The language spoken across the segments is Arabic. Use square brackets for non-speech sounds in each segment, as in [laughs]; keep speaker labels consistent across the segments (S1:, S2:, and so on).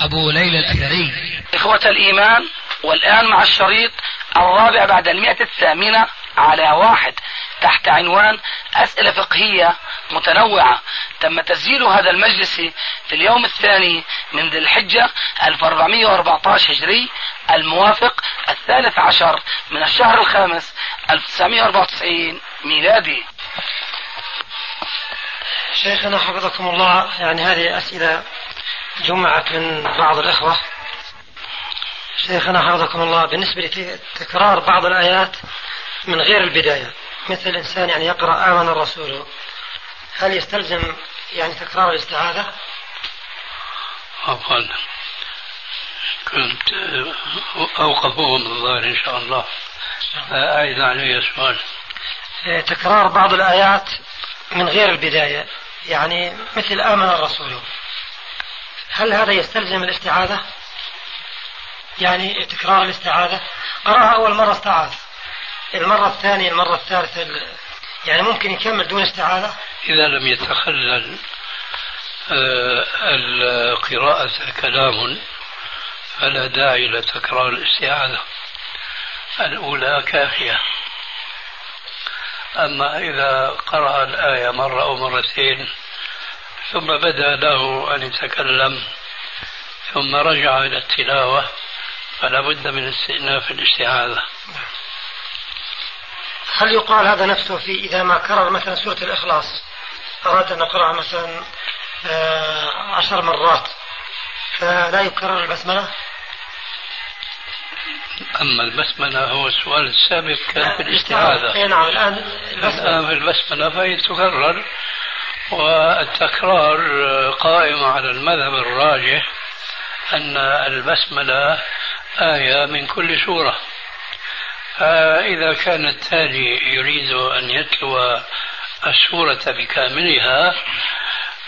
S1: أبو ليلى الأثري.
S2: إخوة الإيمان والآن مع الشريط الرابع بعد المئة الثامنة على واحد تحت عنوان أسئلة فقهية متنوعة. تم تسجيل هذا المجلس في اليوم الثاني من ذي الحجة 1414 هجري الموافق الثالث عشر من الشهر الخامس 1994 ميلادي.
S3: شيخنا حفظكم الله يعني هذه أسئلة جمعت من بعض الإخوة. شيخنا حفظكم الله بالنسبة لتكرار بعض الآيات من غير البداية. مثل الإنسان يعني يقرأ آمن الرسول. هل يستلزم يعني تكرار الاستعاذة؟
S4: عفوا كنت أوقفوه من الظاهر إن شاء الله. أعيد علي السؤال
S3: تكرار بعض الآيات من غير البداية. يعني مثل آمن الرسول. هل هذا يستلزم الاستعاذة؟ يعني تكرار الاستعاذة؟ قرأها أول مرة استعاذ. المرة الثانية المرة الثالثة يعني ممكن يكمل دون استعاذة؟
S4: إذا لم يتخلل آه، القراءة كلام فلا داعي لتكرار الاستعاذة. الأولى كافية. أما إذا قرأ الآية مرة أو مرتين ثم بدا له أن يتكلم ثم رجع إلى التلاوة فلا بد من استئناف الاستعاذة
S3: هل يقال هذا نفسه في إذا ما كرر مثلا سورة الإخلاص؟ أراد أن نقرأها مثلا آه، عشر مرات فلا يكرر البسملة؟
S4: أما البسملة هو السؤال السابق كان في الاستعاذة
S3: أي نعم الآن
S4: الآن في البسملة فهي تكرر. والتكرار قائم على المذهب الراجح أن البسملة آية من كل سورة. فإذا كان التالي يريد أن يتلو السورة بكاملها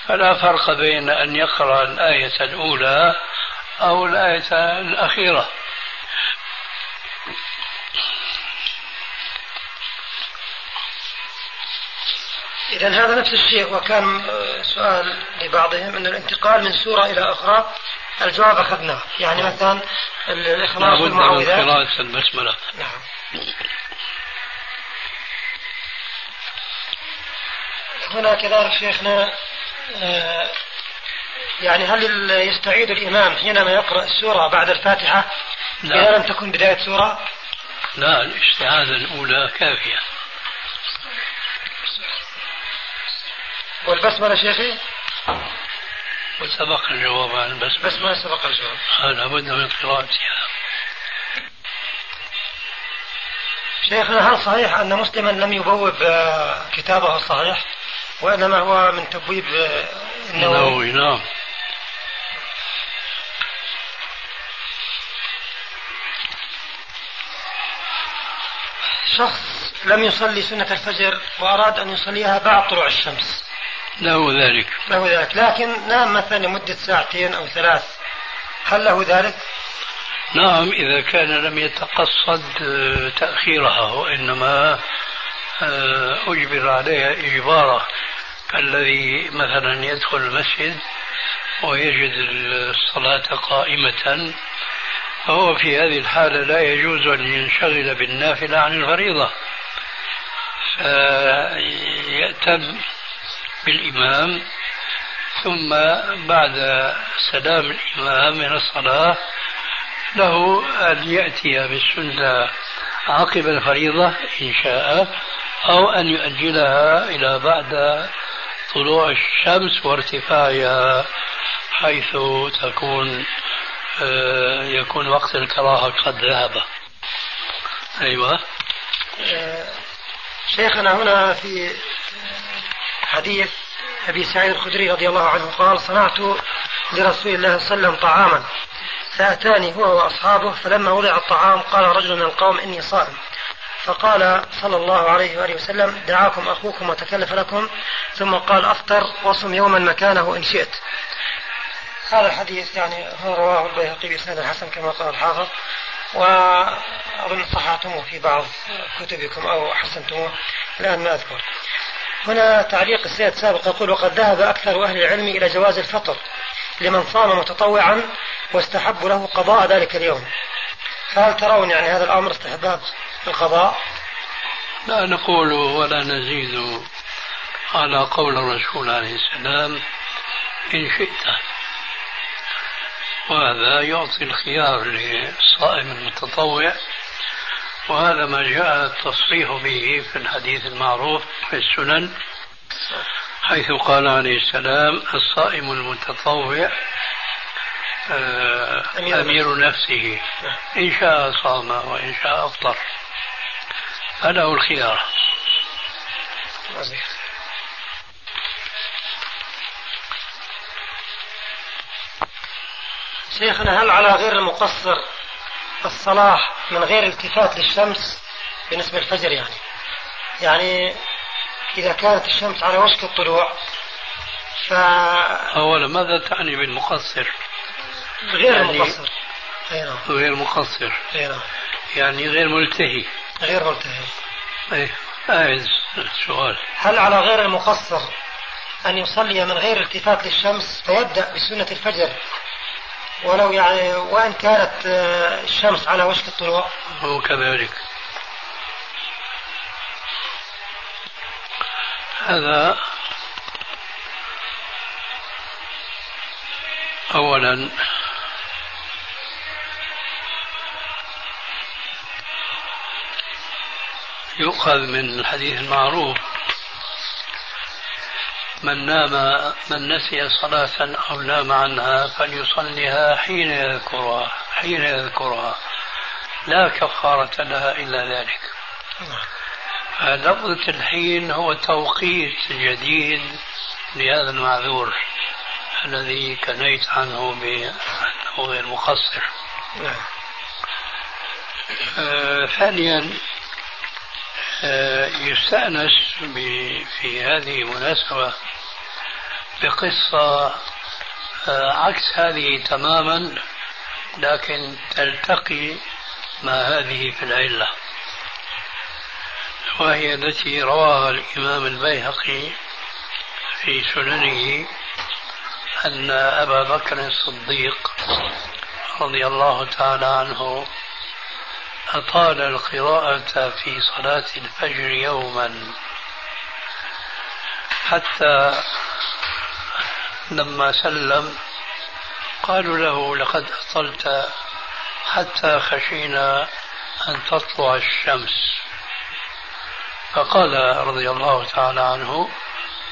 S4: فلا فرق بين أن يقرأ الآية الأولى أو الآية الأخيرة.
S3: إذا هذا نفس الشيء وكان سؤال لبعضهم أن الانتقال من سورة إلى أخرى الجواب أخذناه. يعني مثلا الإخلاص
S4: والمعوذات قراءة البسملة نعم.
S3: هنا كذلك شيخنا آه، يعني هل يستعيد الإمام حينما يقرأ السورة بعد الفاتحة لا. إذا لم تكن بداية سورة؟
S4: لا الاستعاذة الأولى كافية.
S3: والبسملة شيخي؟
S4: وسبق الجواب عن البسملة.
S3: بس ما سبق الجواب.
S4: لا بد من قراءتها.
S3: شيخنا هل صحيح أن مسلما لم يبوب آه، كتابه الصحيح؟ وإنما هو من تبويب آه،
S4: النووي نعم.
S3: شخص لم يصلي سنة الفجر وأراد أن يصليها بعد طلوع الشمس.
S4: له ذلك.
S3: له ذلك. لكن نام مثلا لمدة ساعتين أو ثلاث هل له ذلك؟
S4: نعم إذا كان لم يتقصد آه، تأخيرها وإنما آه، أجبر عليها إجبارا كالذي مثلا يدخل المسجد ويجد الصلاة قائمة فهو في هذه الحالة لا يجوز أن ينشغل بالنافلة عن الفريضة. فيأتم بالإمام ثم بعد سلام الإمام من الصلاة له أن يأتي بالسنة عقب الفريضة إن شاء أو أن يؤجلها إلى بعد طلوع الشمس وارتفاعها حيث تكون آه، يكون وقت الكراهة قد ذهب. أيوة.
S3: شيخنا هنا في حديث أبي سعيد الخدري رضي الله عنه قال صنعت لرسول الله صلى الله عليه وسلم طعاما. فأتاني هو وأصحابه فلما وضع الطعام قال رجل من القوم إني صائم. فقال صلى الله عليه وآله وسلم دعاكم أخوكم وتكلف لكم. ثم قال أفطر وصم يوما مكانه إن شئت. هذا الحديث يعني هو رواه البيهقي بإسناد الحسن كما قال الحافظ. وأظن صححتموه في بعض كتبكم أو حسنتموه الآن ما أذكر. هنا تعليق السيد سابق يقول وقد ذهب أكثر أهل العلم إلى جواز الفطر لمن صام متطوعا واستحب له قضاء ذلك اليوم. فهل ترون يعني هذا الأمر استحباب القضاء؟
S4: لا نقول ولا نزيد على قول الرسول عليه السلام إن شئت. وهذا يعطي الخيار للصائم المتطوع وهذا ما جاء التصريح به في الحديث المعروف في السنن حيث قال عليه السلام الصائم المتطوع آه، أمير نفسه. إن شاء صام وإن شاء أفطر. فله الخيار.
S3: شيخنا هل على غير المقصر الصلاة من غير التفات للشمس بالنسبة للفجر يعني. يعني إذا كانت الشمس على وشك الطلوع ف
S4: أولا ماذا تعني بالمقصر؟
S3: غير يعني المقصر.
S4: أي نعم. غير مقصر.
S3: أي نعم.
S4: يعني غير ملتهي.
S3: غير ملتهي.
S4: أي أعز سؤال
S3: هل على غير المقصر أن يصلي من غير التفات للشمس فيبدأ بسنة الفجر ولو يعني وإن كانت آه، الشمس على وشك الطلوع.
S4: هو كذلك هذا أولا. يؤخذ من الحديث المعروف. من نام من نسي صلاة أو نام عنها فليصليها حين يذكرها حين يذكرها. لا كفارة لها إلا ذلك. لفظة الحين هو توقيت جديد لهذا المعذور الذي كنيت عنه بأنه غير مقصر. آه ثانيا يستأنس في هذه المناسبة بقصة آه عكس هذه تماما لكن تلتقي مع هذه في العلة. وهي التي رواها الإمام البيهقي في سننه أن أبا بكر الصديق رضي الله تعالى عنه أطال القراءة في صلاة الفجر يوما. حتى لما سلم قالوا له لقد أطلت حتى خشينا أن تطلع الشمس. فقال رضي الله تعالى عنه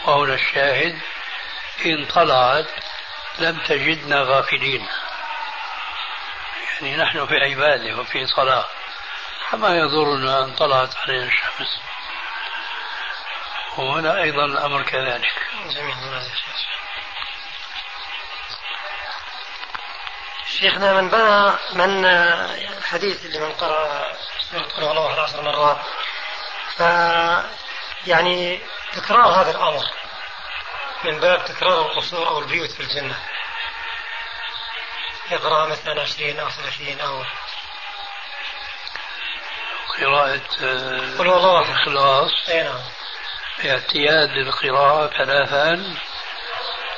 S4: وهنا الشاهد إن طلعت لم تجدنا غافلين. يعني نحن في عبادة وفي صلاة. فما يضرنا أن طلعت علينا الشمس. وهنا أيضا الأمر كذلك. جميل.
S3: شيخنا من بنى من الحديث اللي من قرأ قل الله عشر مرات ف يعني تكرار هذا الأمر من باب تكرار القصور أو البيوت في الجنة. يقرأ مثلا عشرين أو ثلاثين أو
S4: قراءة
S3: قل هو الله
S4: الإخلاص
S3: أي نعم.
S4: اعتياد القراءة ثلاثا.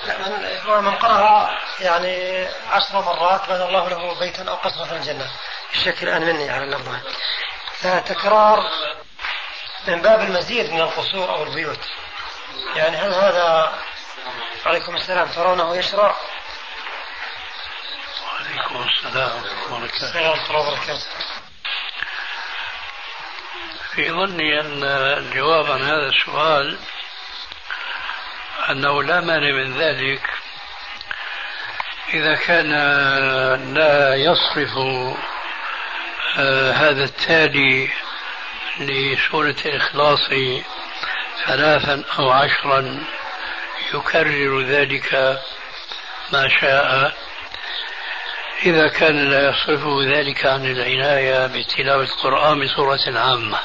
S3: لا من قرأ يعني عشر مرات بنى الله له بيتا أو قصرا في الجنة. الشكل الآن مني على اللفظ فتكرار من باب المزيد من القصور أو البيوت. يعني هل هذا عليكم السلام ترونه يشرع؟
S4: وعليكم السلام ورحمة الله. وبركاته في ظني أن الجواب عن هذا السؤال أنه لا مانع من ذلك إذا كان لا يصرف آه، هذا التالي لسورة الإخلاص ثلاثا أو عشرا يكرر ذلك ما شاء. إذا كان لا يصرفه ذلك عن العناية بتلاوة القرآن بصورة عامة.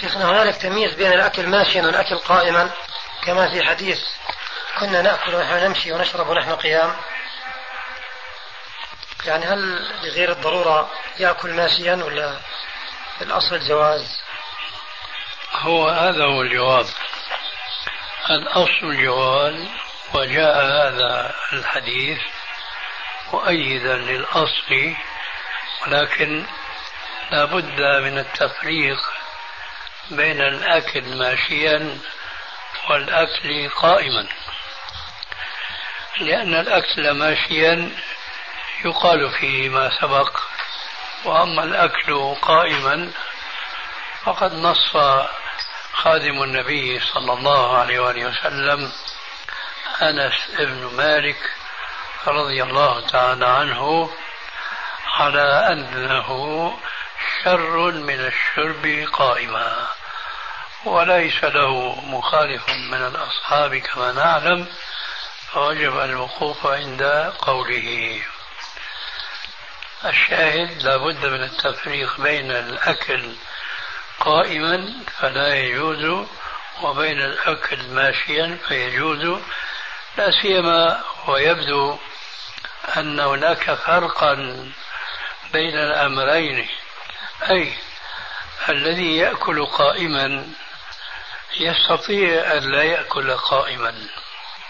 S3: شيخنا هنالك تمييز بين الأكل ماشيا والأكل قائما. كما في حديث كنا نأكل ونحن نمشي ونشرب ونحن قيام. يعني هل لغير الضرورة يأكل ماشيا ولا الأصل الجواز؟
S4: هو هذا هو الجواب. الأصل الجواز وجاء هذا الحديث مؤيدا للأصل ولكن لا بد من التفريق بين الأكل ماشيا والأكل قائما. لأن الأكل ماشيا يقال فيه ما سبق وأما الأكل قائما فقد نص خادم النبي صلى الله عليه وآله وسلم أنس بن مالك رضي الله تعالى عنه على أنه شر من الشرب قائما وليس له مخالف من الأصحاب كما نعلم فوجب الوقوف عند قوله. الشاهد لا بد من التفريق بين الأكل قائما فلا يجوز وبين الأكل ماشيا فيجوز لا سيما ويبدو أن هناك فرقا بين الأمرين أي الذي يأكل قائما يستطيع أن لا يأكل قائما.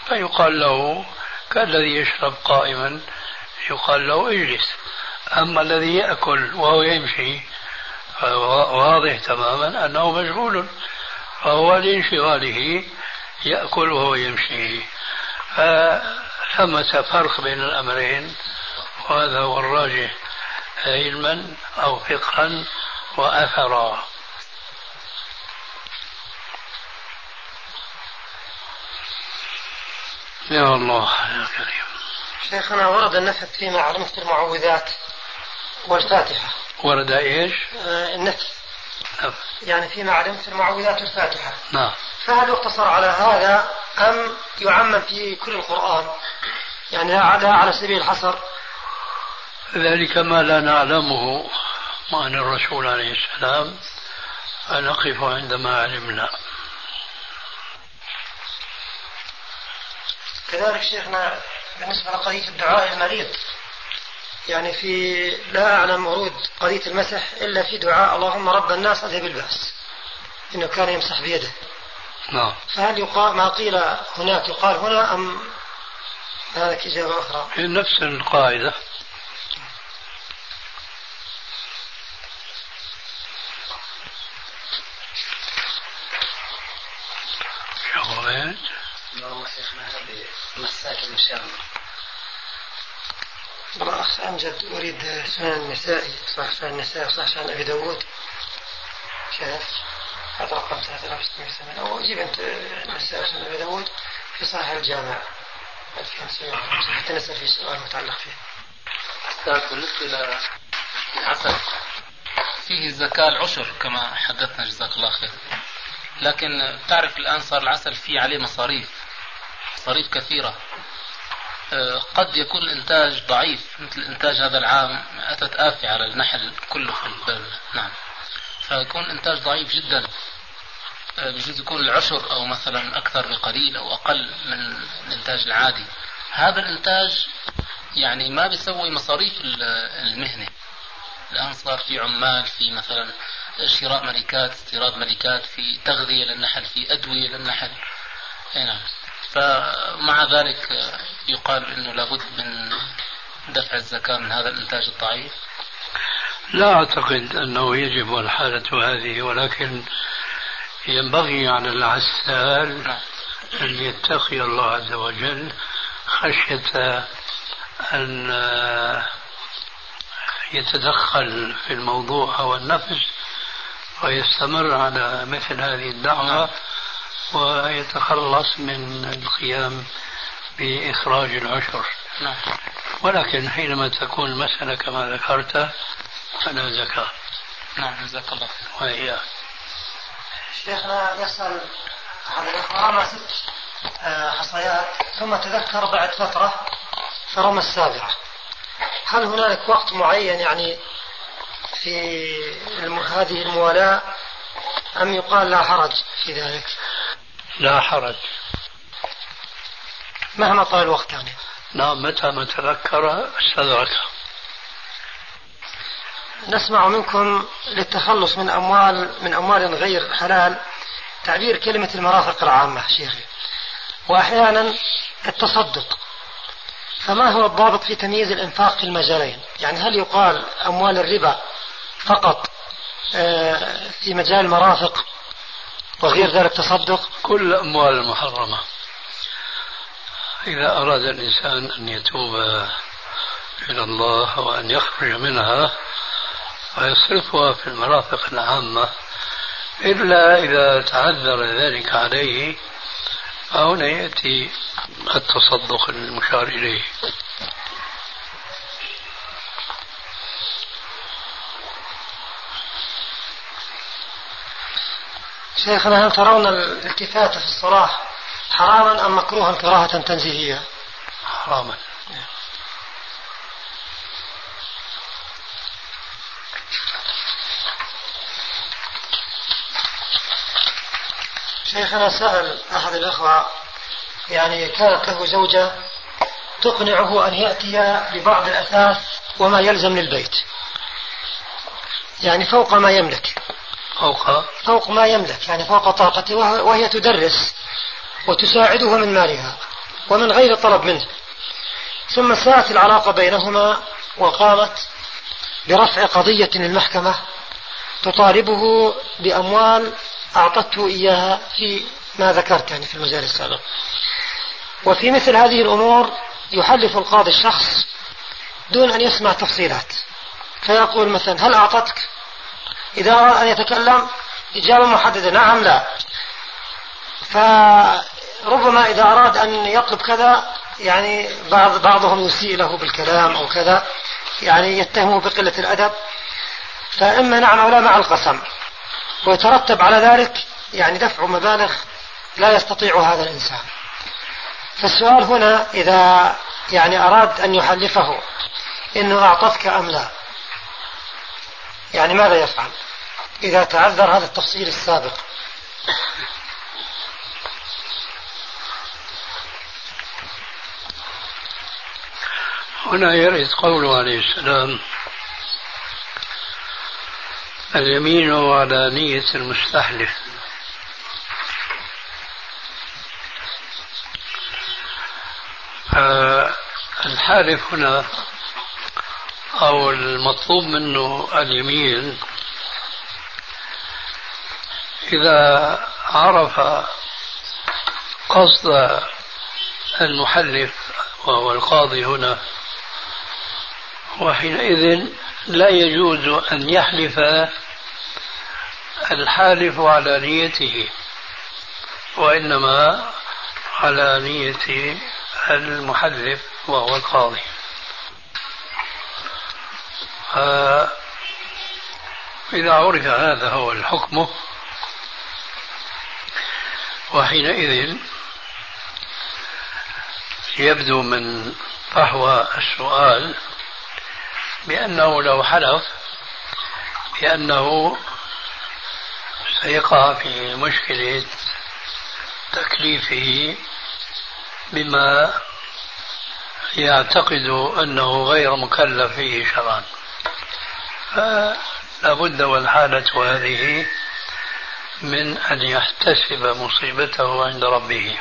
S4: فيقال له كالذي يشرب قائما يقال له اجلس. أما الذي يأكل وهو يمشي واضح تماما أنه مشغول فهو لانشغاله يأكل وهو يمشي. فثمة فرق بين الأمرين وهذا هو الراجح علما أو فقها وأثرا. يا الله يا كريم.
S3: شيخنا ورد النفث فيما علمت المعوذات والفاتحة.
S4: ورد إيش؟
S3: آه النفث
S4: نعم.
S3: يعني فيما علمت المعوذات والفاتحة.
S4: نعم.
S3: فهل يقتصر على هذا أم يعمم في كل القرآن؟ يعني لا على سبيل الحصر.
S4: ذلك ما لا نعلمه عن الرسول عليه السلام. فنقف عندما علمنا.
S3: كذلك شيخنا بالنسبة لقضية الدعاء المريض يعني في لا أعلم ورود قضية المسح إلا في دعاء اللهم رب الناس أذهب البأس إنه كان يمسح بيده.
S4: نعم.
S3: فهل يقال ما قيل هناك يقال هنا أم هذا إجابة أخرى؟
S4: نفس القاعدة. شهوات اللهم شيخنا هذه مساكن
S3: إن شاء الله. والله أخ أمجد أريد سنن النسائي صح سنن النسائي صح سنن أبي داود. شاهد هذا رقم 3608 أو جيب أنت سنن أبي داود في صحيح الجامع. 2905 حتى نسأل في سؤال متعلق فيه.
S1: بالنسبة للعسل فيه الزكاة العشر كما حدثنا جزاك الله خير. لكن تعرف الآن صار العسل فيه عليه مصاريف مصاريف كثيرة. آه، قد يكون الإنتاج ضعيف مثل إنتاج هذا العام أتت آفة على النحل كله في البلد. نعم. فيكون الإنتاج ضعيف جدا. آه، بجوز يكون العشر أو مثلا أكثر بقليل أو أقل من الإنتاج العادي. هذا الإنتاج يعني ما بيسوي مصاريف المهنة. الآن صار في عمال في مثلا شراء ملكات استيراد ملكات في تغذية للنحل في أدوية للنحل. نعم. فمع ذلك يقال إنه لابد من دفع الزكاة من هذا الإنتاج الضعيف.
S4: لا أعتقد أنه يجب الحالة هذه ولكن ينبغي على العسال. أن يتقي الله عز وجل خشية أن يتدخل في الموضوع أو النفس ويستمر على مثل هذه الدعوة نعم. ويتخلص من القيام بإخراج العشر نعم. ولكن حينما تكون المسألة كما ذكرت فلا زكاة
S1: نعم جزاك الله
S4: وإياك.
S3: شيخنا يسأل أحد الأخوة رمى ست آه، حصيات ثم تذكر بعد فترة فرمى السابعة. هل هنالك وقت معين يعني في الم... هذه الموالاة؟ أم يقال لا حرج في ذلك؟
S4: لا حرج.
S3: مهما طال الوقت يعني.
S4: نعم متى ما تذكر استدرك
S3: نسمع منكم للتخلص من أموال من أموال غير حلال تعبير كلمة المرافق العامة شيخي. وأحيانا التصدق. فما هو الضابط في تمييز الإنفاق في المجالين؟ يعني هل يقال أموال الربا فقط آه، في مجال المرافق وغير ذلك تصدق
S4: كل الأموال المحرمة. إذا أراد الإنسان أن يتوب إلى الله وأن يخرج منها ويصرفها في المرافق العامة إلا إذا تعذر ذلك عليه فهنا يأتي التصدق المشار إليه.
S3: شيخنا هل ترون الالتفات في الصلاة حراما أم مكروها كراهة تنزيهية؟
S4: حراما.
S3: شيخنا سأل أحد الأخوة يعني كانت له زوجة تقنعه أن يأتي ببعض الأثاث وما يلزم للبيت. يعني فوق ما يملك.
S4: فوق؟
S3: فوق ما يملك يعني فوق طاقته وهي تدرس وتساعده من مالها ومن غير طلب منه. ثم ساءت العلاقة بينهما وقامت برفع قضية للمحكمة تطالبه بأموال أعطته إياها في ما ذكرت يعني في المجال السابق. وفي مثل هذه الأمور يحلف القاضي الشخص دون أن يسمع تفصيلات. فيقول مثلا هل أعطتك؟ إذا أراد أن يتكلم إجابة محددة نعم لا. فربما إذا أراد أن يطلب كذا يعني بعض بعضهم يسيء له بالكلام أو كذا يعني يتهمه بقلة الأدب. فإما نعم أو لا مع القسم. ويترتب على ذلك يعني دفع مبالغ لا يستطيع هذا الإنسان. فالسؤال هنا إذا يعني أراد أن يحلفه إنه أعطتك أم لا؟ يعني ماذا يفعل؟ إذا تعذر هذا التفصيل السابق.
S4: هنا يرد قوله عليه السلام اليمين على نية المستحلف الحالف هنا أو المطلوب منه اليمين إذا عرف قصد المحلف وهو القاضي هنا وحينئذ لا يجوز أن يحلف الحالف على نيته وإنما على نية المحلف وهو القاضي. إذا عرف هذا هو الحكم وحينئذ يبدو من فحوى السؤال بأنه لو حلف بأنه سيقع في مشكلة تكليفه بما يعتقد أنه غير مكلف فيه شرعا. فلا بد والحالة هذه من أن يحتسب مصيبته عند ربه.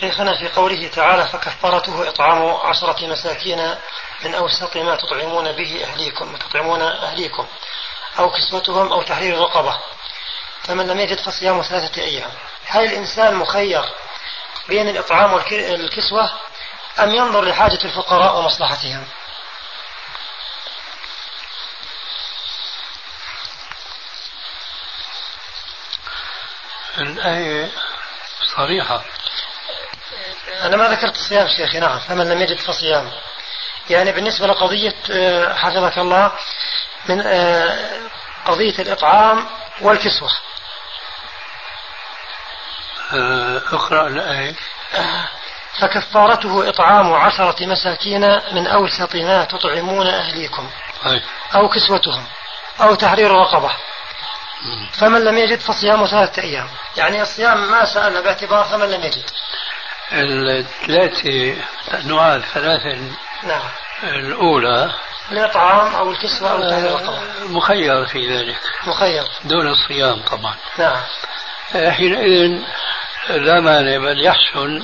S3: شيخنا في قوله تعالى فكفرته إطعام عشرة مساكين من أوسط ما تطعمون به أهليكم تطعمون أهليكم أو كسوتهم أو تحرير رقبة. فمن لم يجد فصيام ثلاثة أيام. هل الإنسان مخير بين الإطعام والكسوة أم ينظر لحاجة الفقراء ومصلحتهم؟
S4: الآية صريحة.
S3: أنا ما ذكرت الصيام شيخي نعم فمن لم يجد فصيام. يعني بالنسبة لقضية آه، حفظك الله من آه، قضية الإطعام والكسوة.
S4: آه، أقرأ الآية.
S3: فكفارته إطعام عشرة مساكين من أوسط ما تطعمون أهليكم.
S4: طيب.
S3: أو كسوتهم أو تحرير رقبة. فمن لم يجد فصيام ثلاثة أيام. يعني الصيام ما سألنا باعتبار فمن لم يجد.
S4: الثلاثة أنواع الثلاثة
S3: نعم.
S4: الأولى
S3: الإطعام أو الكسوة أو تحرير رقبة
S4: مخير في ذلك.
S3: مخير.
S4: دون الصيام طبعا.
S3: نعم.
S4: حينئذ لا مانع بل يحسن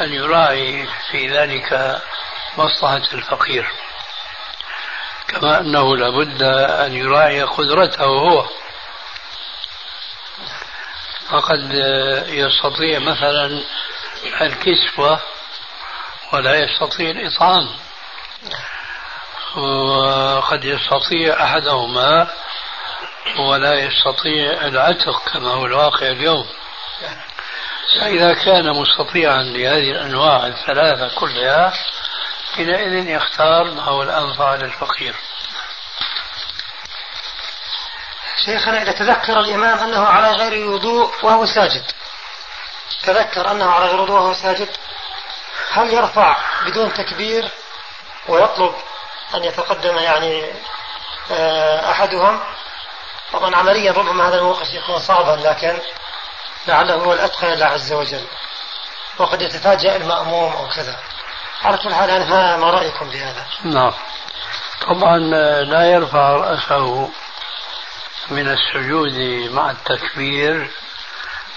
S4: أن يراعي في ذلك مصلحة الفقير. كما أنه لابد أن يراعي قدرته هو. فقد يستطيع مثلا الكسوة ولا يستطيع الإطعام. وقد يستطيع أحدهما ولا يستطيع العتق كما هو الواقع اليوم. فإذا كان مستطيعا لهذه الأنواع الثلاثة كلها حينئذ يختار ما هو الأنفع للفقير.
S3: شيخنا إذا تذكر الإمام أنه على غير وضوء وهو ساجد. تذكر أنه على غير وضوء وهو ساجد. هل يرفع بدون تكبير ويطلب أن يتقدم يعني آه، أحدهم؟ طبعا عمليا ربما هذا الموقف يكون صعبا لكن لعله هو الأتقى لله عز وجل. وقد يتفاجأ المأموم أو كذا. على كل حال يعني ما رأيكم بهذا.
S4: نعم. طبعا لا يرفع رأسه من السجود مع التكبير.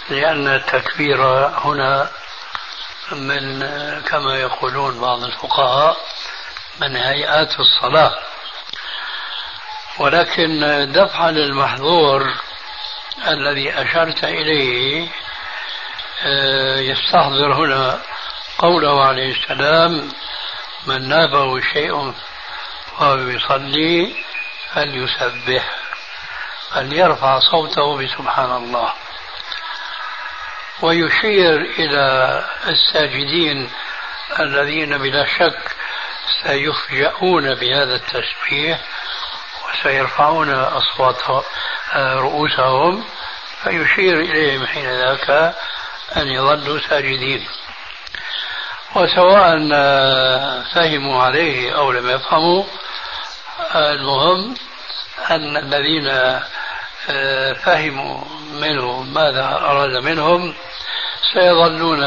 S4: لأن التكبير هنا من كما يقولون بعض الفقهاء من هيئات الصلاة. ولكن دفعا للمحظور الذي أشرت إليه آه، يستحضر هنا قوله عليه السلام من نابه شيء وهو يصلي فليسبح فليرفع صوته بسبحان الله. ويشير إلى الساجدين الذين بلا شك سيفجؤون بهذا التسبيح وسيرفعون أصوات رؤوسهم فيشير إليهم حين ذاك أن يظلوا ساجدين. وسواء فهموا عليه أو لم يفهموا المهم أن الذين فهموا منه ماذا أراد منهم؟ سيظلون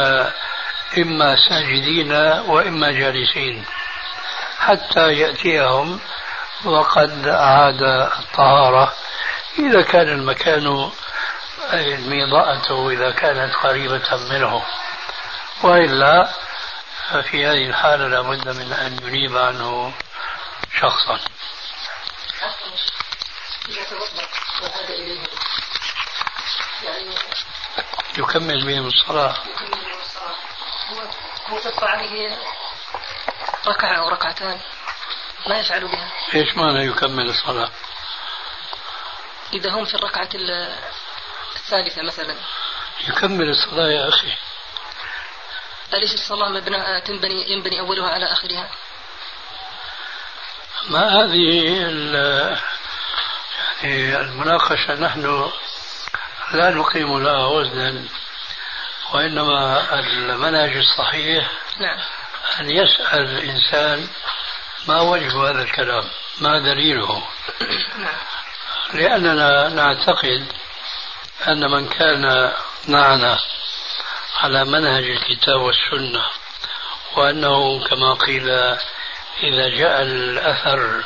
S4: إما ساجدين وإما جالسين حتى يأتيهم وقد عاد الطهارة. إذا كان المكان الميضاءة إذا كانت قريبة منه. وإلا في هذه الحالة لابد من أن ينيب عنه شخصا. يكمل بهم الصلاة.
S5: هو تبقى عليه ركعة أو ركعتان. ما يفعل بها.
S4: إيش معنى يكمل الصلاة؟
S5: إذا هم في الركعة الثالثة مثلا.
S4: يكمل الصلاة يا أخي.
S5: أليس الصلاة مبنى تنبني ينبني أولها على آخرها؟
S4: ما هذه يعني المناقشة نحن لا نقيم لها وزنا وإنما المنهج الصحيح
S5: نعم.
S4: أن يسأل الإنسان ما وجه هذا الكلام ما دليله
S5: نعم.
S4: لأننا نعتقد أن من كان معنا على منهج الكتاب والسنة وأنه كما قيل إذا جاء الأثر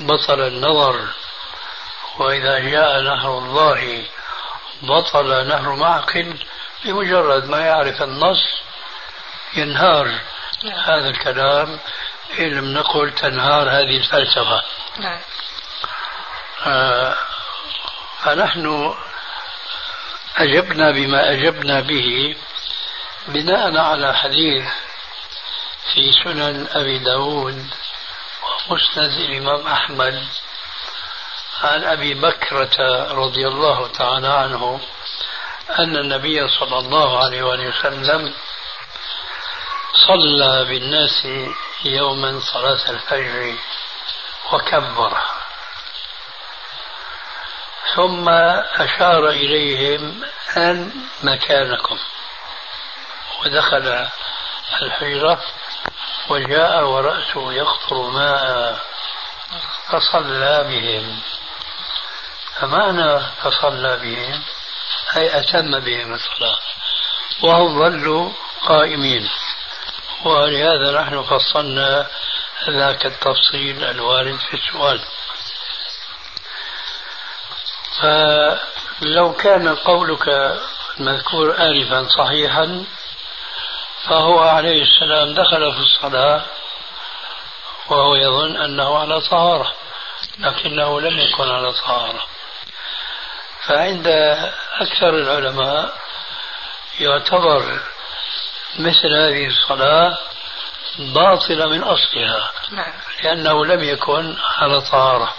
S4: بطل النظر وإذا جاء نهر الله بطل نهر معقل بمجرد ما يعرف النص ينهار
S5: نعم.
S4: هذا الكلام إن لم نقل تنهار هذه الفلسفة
S5: نعم.
S4: آه فنحن أجبنا بما أجبنا به بناء على حديث في سنن أبي داود ومسند الإمام أحمد عن أبي بكرة رضي الله تعالى عنه أن النبي صلى الله عليه وسلم صلى بالناس يوما صلاة الفجر وكبر ثم أشار إليهم أن مكانكم. ودخل الحجرة وجاء ورأسه يقطر ماء فصلى بهم. فمعنى فصلى بهم أي أتم بهم الصلاة وهم ظلوا قائمين. ولهذا نحن فصلنا ذاك التفصيل الوارد في السؤال. فلو كان قولك المذكور آنفا صحيحا فهو عليه السلام دخل في الصلاة وهو يظن أنه على طهارة لكنه لم يكن على طهارة. فعند أكثر العلماء يعتبر مثل هذه الصلاة باطلة من أصلها نعم. لأنه لم يكن على طهارة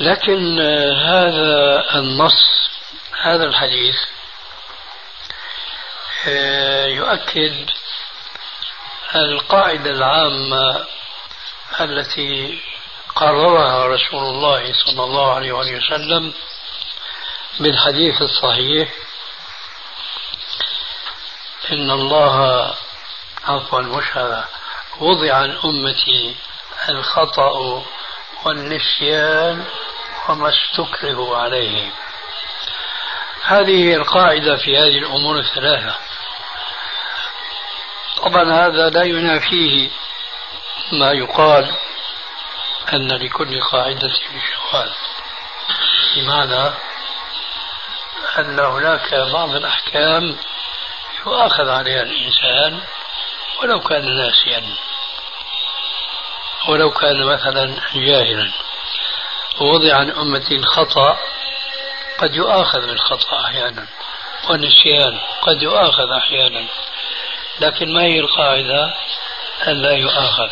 S4: لكن هذا النص هذا الحديث آه، يؤكد القاعدة العامة التي قررها رسول الله صلى الله عليه وسلم بالحديث الصحيح إن الله عفوا مش هذا؟ وضع عن أمتي الخطأ والنسيان وما استكرهوا عليه. هذه القاعدة في هذه الأمور الثلاثة. طبعا هذا لا ينافيه ما يقال. أن لكل قاعدة شواذ بمعنى أن هناك بعض الأحكام يؤاخذ عليها الإنسان ولو كان ناسيا. ولو كان مثلا جاهلا. ووضع عن أمتي الخطأ قد يؤاخذ بالخطأ أحيانا. والنسيان قد يؤاخذ أحيانا. لكن ما هي القاعدة؟ ألا يؤاخذ.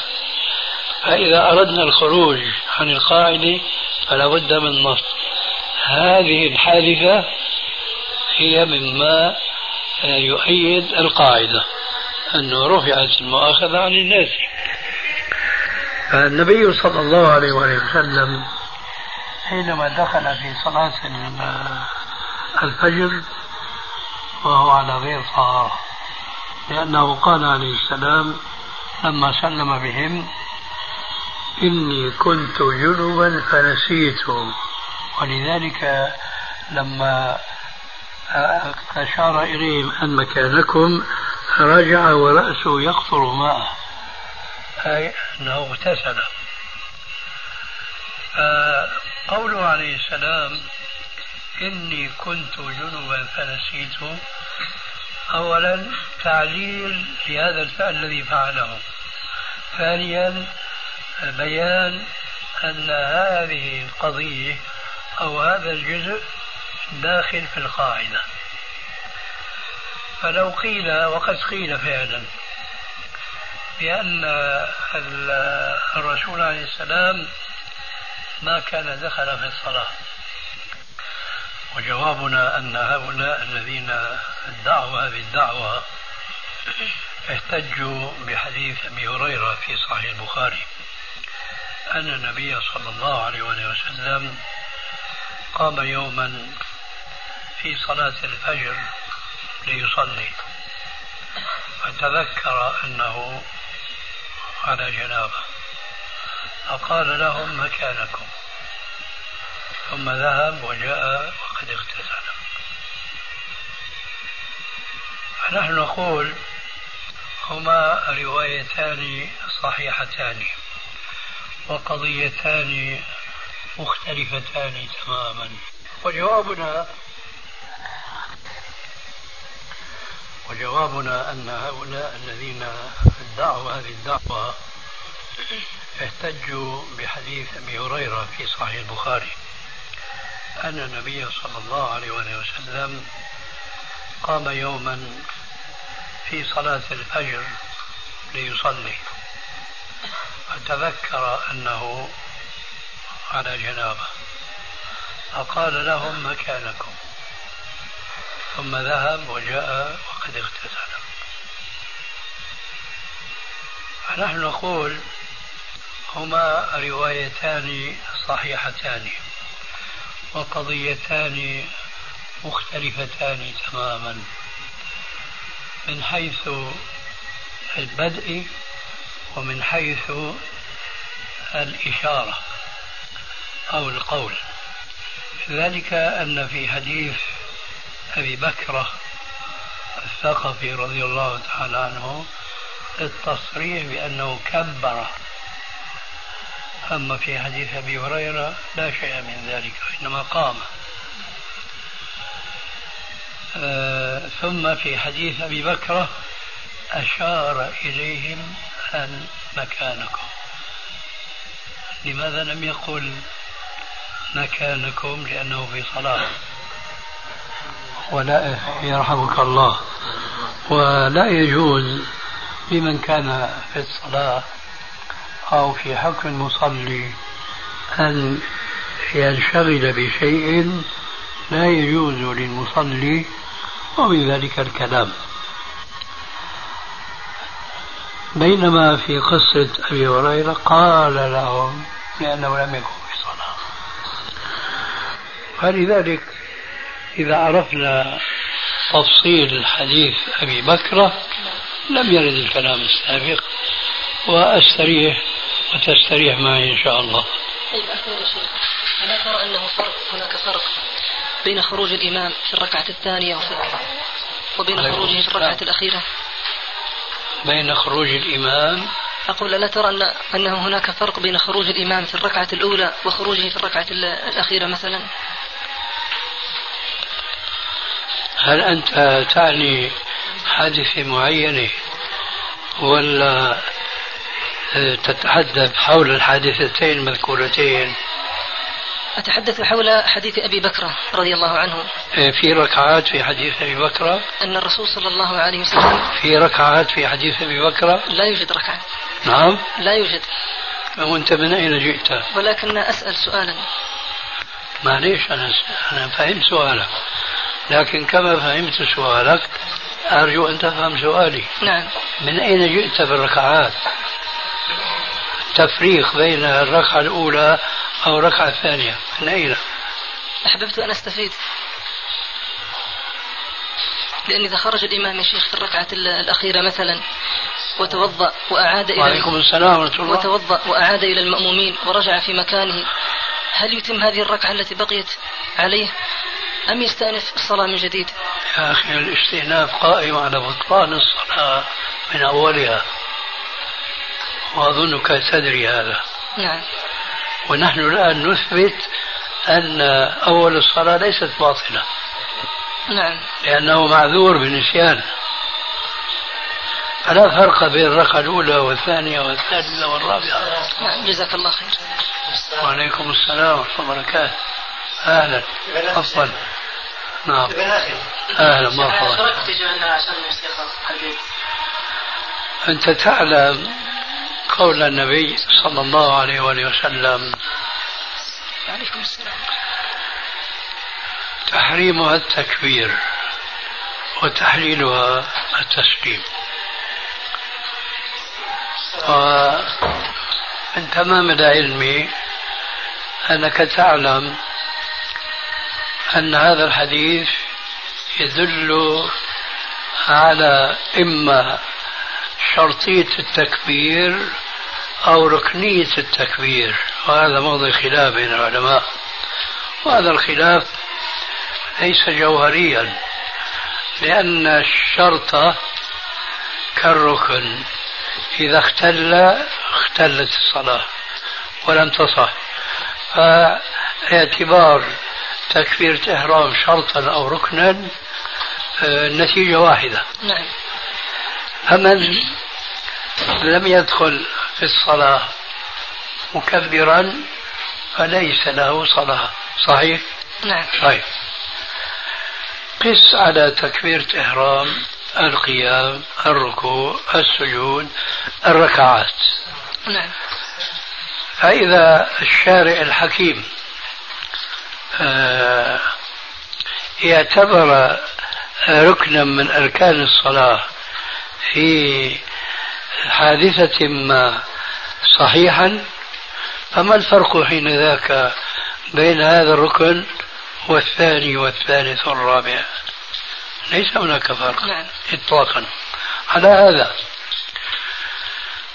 S4: فإذا أردنا الخروج عن القاعدة فلا بد من نص هذه الحادثة هي مما يؤيد القاعدة أنه رفعت المؤاخذة عن الناس. النبي صلى الله عليه وسلم حينما دخل في صلاة الفجر وهو على غير طهارة لأنه قال عليه السلام لما سلم بهم إني كنت جنبا فنسيت. ولذلك لما أشار إليهم أن مكانكم رجع ورأسه يقطر ماء أي أنه اغتسل. قوله عليه السلام إني كنت جنبا فنسيت. أولا تعليل لهذا الفعل الذي فعله. ثانيا بيان أن هذه القضية أو هذا الجزء داخل في القاعدة. فلو قيل وقد قيل فعلا بأن الرسول عليه السلام ما كان دخل في الصلاة. وجوابنا أن هؤلاء الذين ادعوا هذه الدعوة احتجوا بحديث أبي هريرة في صحيح البخاري. أن النبي صلى الله عليه وسلم قام يوما في صلاة الفجر ليصلي. فتذكر أنه على جنابة. فقال لهم مكانكم. ثم ذهب وجاء وقد اغتسل. فنحن نقول هما روايتان صحيحتان. وقضيتان مختلفتان تماما. وجوابنا وجوابنا أن هؤلاء الذين ادعوا هذه الدعوة احتجوا بحديث أبي هريرة في صحيح البخاري. أن النبي صلى الله عليه وسلم قام يوما في صلاة الفجر ليصلي. فتذكر أنه على جنابة فقال لهم مكانكم. ثم ذهب وجاء وقد اغتسل. فنحن نقول هما روايتان صحيحتان وقضيتان مختلفتان تماما. من حيث البدء ومن حيث الإشارة أو القول. ذلك أن في حديث أبي بكرة الثقفي رضي الله تعالى عنه التصريح بأنه كبر. أما في حديث أبي هريرة لا شيء من ذلك إنما قام. آه ثم في حديث أبي بكرة أشار إليهم أن مكانكم. لماذا لم يقل مكانكم؟ لأنه في صلاة. ولا يرحمك الله. ولا يجوز لمن كان في الصلاة أو في حق المصلي أن ينشغل بشيء لا يجوز للمصلي ومن ذلك الكلام. بينما في قصة أبي هريرة قال لهم لأنه لم يكن في صلاة. فلذلك إذا عرفنا تفصيل حديث أبي بكرة لم يرد الكلام السابق وأستريح وتستريح معي إن شاء الله.
S5: طيب يا شيخ ألا ترى أنه فرق هناك فرق بين خروج الإمام في الركعة الثانية وفي وبين خروجه في الركعة الأخيرة.
S4: بين خروج الإمام.
S5: أقول ألا ترى أن أنه هناك فرق بين خروج الإمام في الركعة الأولى وخروجه في الركعة الأخيرة مثلا؟
S4: هل أنت تعني حادثة معينة ولا تتحدث حول الحادثتين المذكورتين
S5: أتحدث حول حديث أبي بكرة رضي الله عنه.
S4: إيه، في ركعات في حديث أبي بكرة
S5: أن الرسول صلى الله عليه وسلم
S4: في ركعات في حديث أبي بكرة
S5: لا يوجد ركعات
S4: نعم.
S5: لا يوجد.
S4: وأنت من أين جئت؟
S5: ولكن أسأل سؤالا.
S4: معليش أنا أنا فهمت سؤالك. لكن كما فهمت سؤالك أرجو أن تفهم سؤالي.
S5: نعم.
S4: من أين جئت بالركعات؟ التفريق بين الركعة الأولى أو الركعة الثانية من أين؟
S5: أحببت أن أستفيد. لأن إذا خرج الإمام يا شيخ في الركعة الأخيرة مثلا وتوضأ وأعاد إلى
S4: وعليكم السلام ورحمة الله.
S5: وتوضأ وأعاد إلى المأمومين ورجع في مكانه هل يتم هذه الركعة التي بقيت عليه أم يستأنف الصلاة من جديد؟
S4: يا أخي الاستئناف قائم على بطلان الصلاة من أولها وأظنك تدري هذا.
S5: نعم.
S4: ونحن الآن نثبت أن أول الصلاة ليست باطلة.
S5: نعم.
S4: لأنه معذور بالنسيان فلا فرق بين الركعة الأولى والثانية والثالثة والرابعة.
S5: نعم جزاك الله خير.
S4: وعليكم السلام ورحمة الله وبركاته. أهلا. تفضل. نعم. أهلا مرحبا. أنت تعلم قول النبي صلى الله عليه وآله وسلم.
S5: السلام.
S4: تحريمها التكبير وتحليلها التسليم. ومن تمام العلم أنك تعلم أن هذا الحديث يدل على إما شرطية التكبير أو ركنية التكبير. وهذا موضع خلاف بين العلماء. وهذا الخلاف ليس جوهريا لأن الشرط كالركن. إذا اختل اختلت الصلاة ولم تصح. فاعتبار تكبيرة إحرام شرطا أو ركنا النتيجة واحدة.
S5: نعم.
S4: فمن لم يدخل في الصلاة مكبرا فليس له صلاة. صحيح؟
S5: نعم.
S4: طيب. قس على تكبيرة إحرام القيام الركوع السجود الركعات.
S5: نعم.
S4: فإذا الشارع الحكيم آه، اعتبر ركنا من أركان الصلاة في حادثة ما صحيحا فما الفرق حين ذاك بين هذا الركن والثاني والثالث والرابع؟ ليس هناك فرق نعم. إطلاقا. على هذا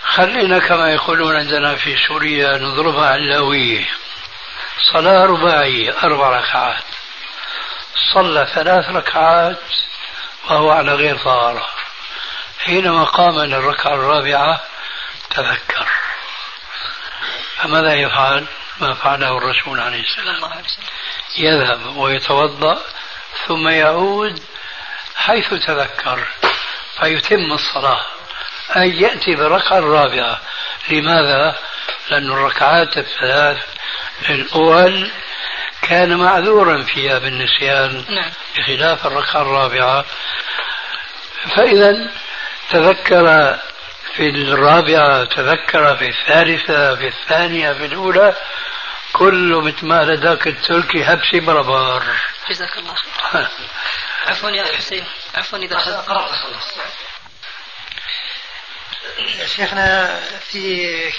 S4: خلينا كما يقولون عندنا في سوريا نضربها علوية صلاة رباعية أربع ركعات صلى ثلاث ركعات وهو على غير طهارة. حينما قام من الركعة الرابعة تذكر فماذا يفعل؟ ما فعله الرسول عليه السلام يذهب ويتوضأ ثم يعود حيث تذكر فيتم الصلاة أي يأتي بالركعة الرابعة لماذا؟ لأن الركعات الثلاث الأول كان معذورا فيها بالنسيان نعم. بخلاف الركعة الرابعة فإذا تذكر في الرابعة تذكر في الثالثة في الثانية في الأولى كله مثل ما لداك التركي هبسي بربار.
S5: جزاك الله خير. عفوا يا حسين. عفوا إذا قرأت خلاص
S3: شيخنا في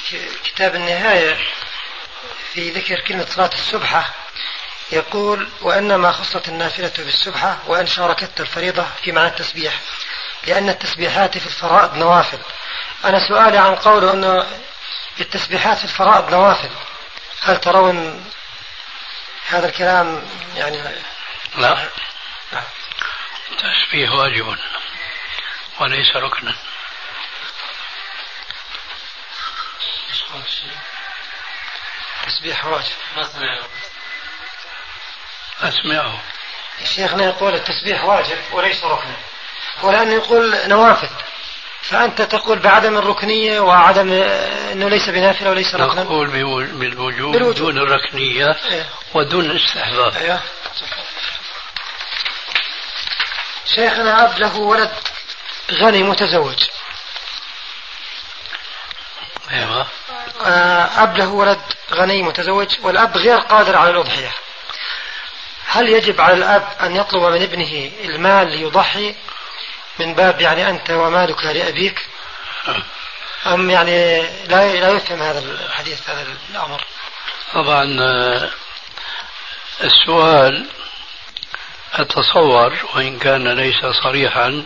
S3: كتاب النهاية في ذكر كلمة صلاة السبحة يقول وإنما خصت النافلة بالسبحة وإن شاركت الفريضة في معنى التسبيح. لأن التسبيحات في الفرائض نوافل. أنا سؤالي عن قوله أنه التسبيحات في الفرائض نوافل. هل ترون هذا الكلام يعني
S4: لا. التسبيح واجب. وليس ركنا
S3: تسبيح واجب. ما
S4: أسمعه
S3: شيخنا يقول التسبيح واجب وليس ركنا ولأنه يقول نوافل. فأنت تقول بعدم الركنية وعدم أنه ليس بنافلة وليس ركنا.
S4: نقول بالوجوب, بالوجوب. دون الركنية إيه. ودون الاستحباب.
S3: أيوه. شيخنا أب له ولد غني متزوج.
S4: أيوه.
S3: آه، أب له ولد غني متزوج والأب غير قادر على الأضحية. هل يجب على الأب أن يطلب من ابنه المال ليضحي من باب يعني أنت ومالك لأبيك. أم يعني لا لا يفهم هذا الحديث هذا الأمر.
S4: طبعا آه، السؤال أتصور وإن كان ليس صريحا